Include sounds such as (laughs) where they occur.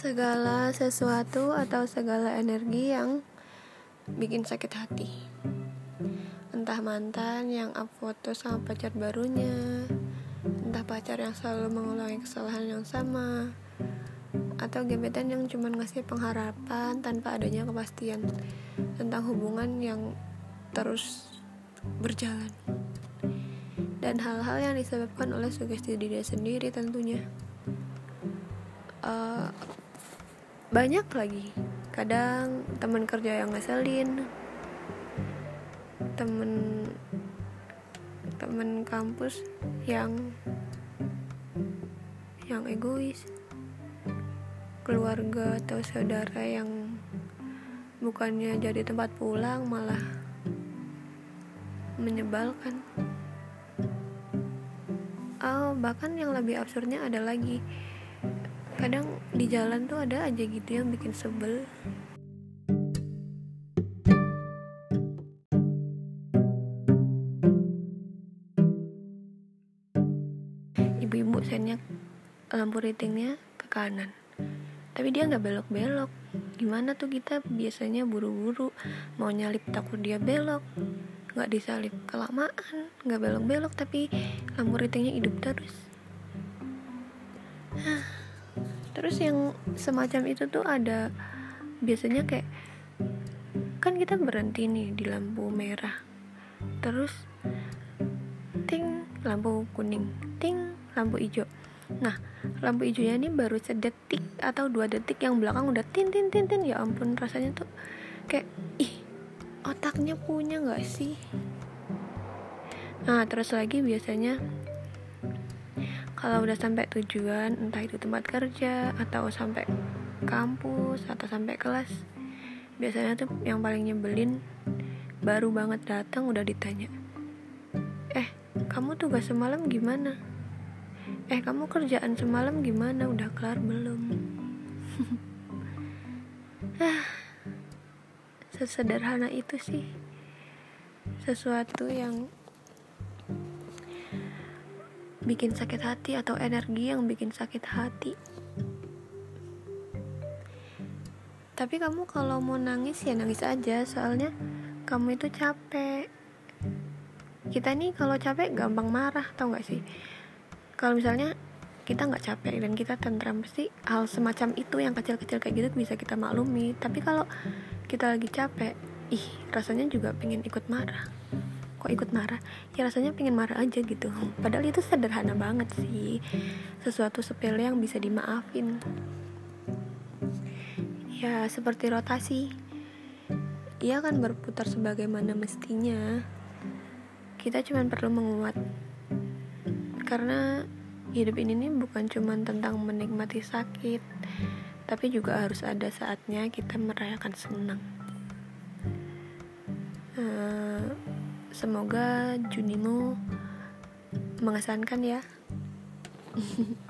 segala sesuatu atau segala energi yang bikin sakit hati. Entah mantan yang up foto sama pacar barunya entah pacar yang selalu mengulangi kesalahan yang sama atau gebetan yang cuma ngasih pengharapan tanpa adanya kepastian tentang hubungan yang terus berjalan. Dan hal-hal yang disebabkan oleh sugesti diri sendiri tentunya. Uh, banyak lagi. Kadang teman kerja yang ngeselin temen temen kampus yang yang egois keluarga atau saudara yang bukannya jadi tempat pulang malah menyebalkan. Oh bahkan yang lebih absurdnya ada lagi kadang di jalan tuh ada aja gitu yang bikin sebel. Ibu-ibu sennya lampu ratingnya ke kanan. Tapi dia nggak belok-belok. Gimana tuh kita biasanya buru-buru? Mau nyalip takut dia belok. Nggak disalip kelamaan nggak belok-belok tapi lampu ratingnya hidup terus terus yang semacam itu tuh ada biasanya kayak kan kita berhenti nih di lampu merah. Terus ting lampu kuning ting lampu hijau. Nah lampu hijaunya ini baru sedetik atau dua detik yang belakang udah tin tin tin tin. Ya ampun rasanya tuh kayak ih otaknya punya nggak sih? Nah terus lagi biasanya kalau udah sampai tujuan entah itu tempat kerja atau sampai kampus atau sampai kelas biasanya tuh yang paling nyebelin baru banget datang udah ditanya eh kamu tugas semalam gimana? Eh kamu kerjaan semalam gimana? Udah kelar belum? (laughs) Ah sesederhana itu sih sesuatu yang bikin sakit hati atau energi yang bikin sakit hati. Tapi kamu kalau mau nangis ya nangis aja. Soalnya kamu itu capek. Kita nih kalau capek gampang marah tau gak sih? Kalau misalnya kita nggak capek dan kita tentram pasti hal semacam itu yang kecil-kecil kayak gitu bisa kita maklumi. Tapi kalau kita lagi capek ih rasanya juga pengen ikut marah kok ikut marah? Ya rasanya pengen marah aja gitu. Padahal itu sederhana banget sih. Sesuatu sepele yang bisa dimaafin. Ya seperti rotasi. Ia akan berputar sebagaimana mestinya. Kita cuma perlu menguat. Karena hidup ini nih bukan cuma tentang menikmati sakit tapi juga harus ada saatnya kita merayakan senang Semoga Junimu mengesankan ya. (laughs)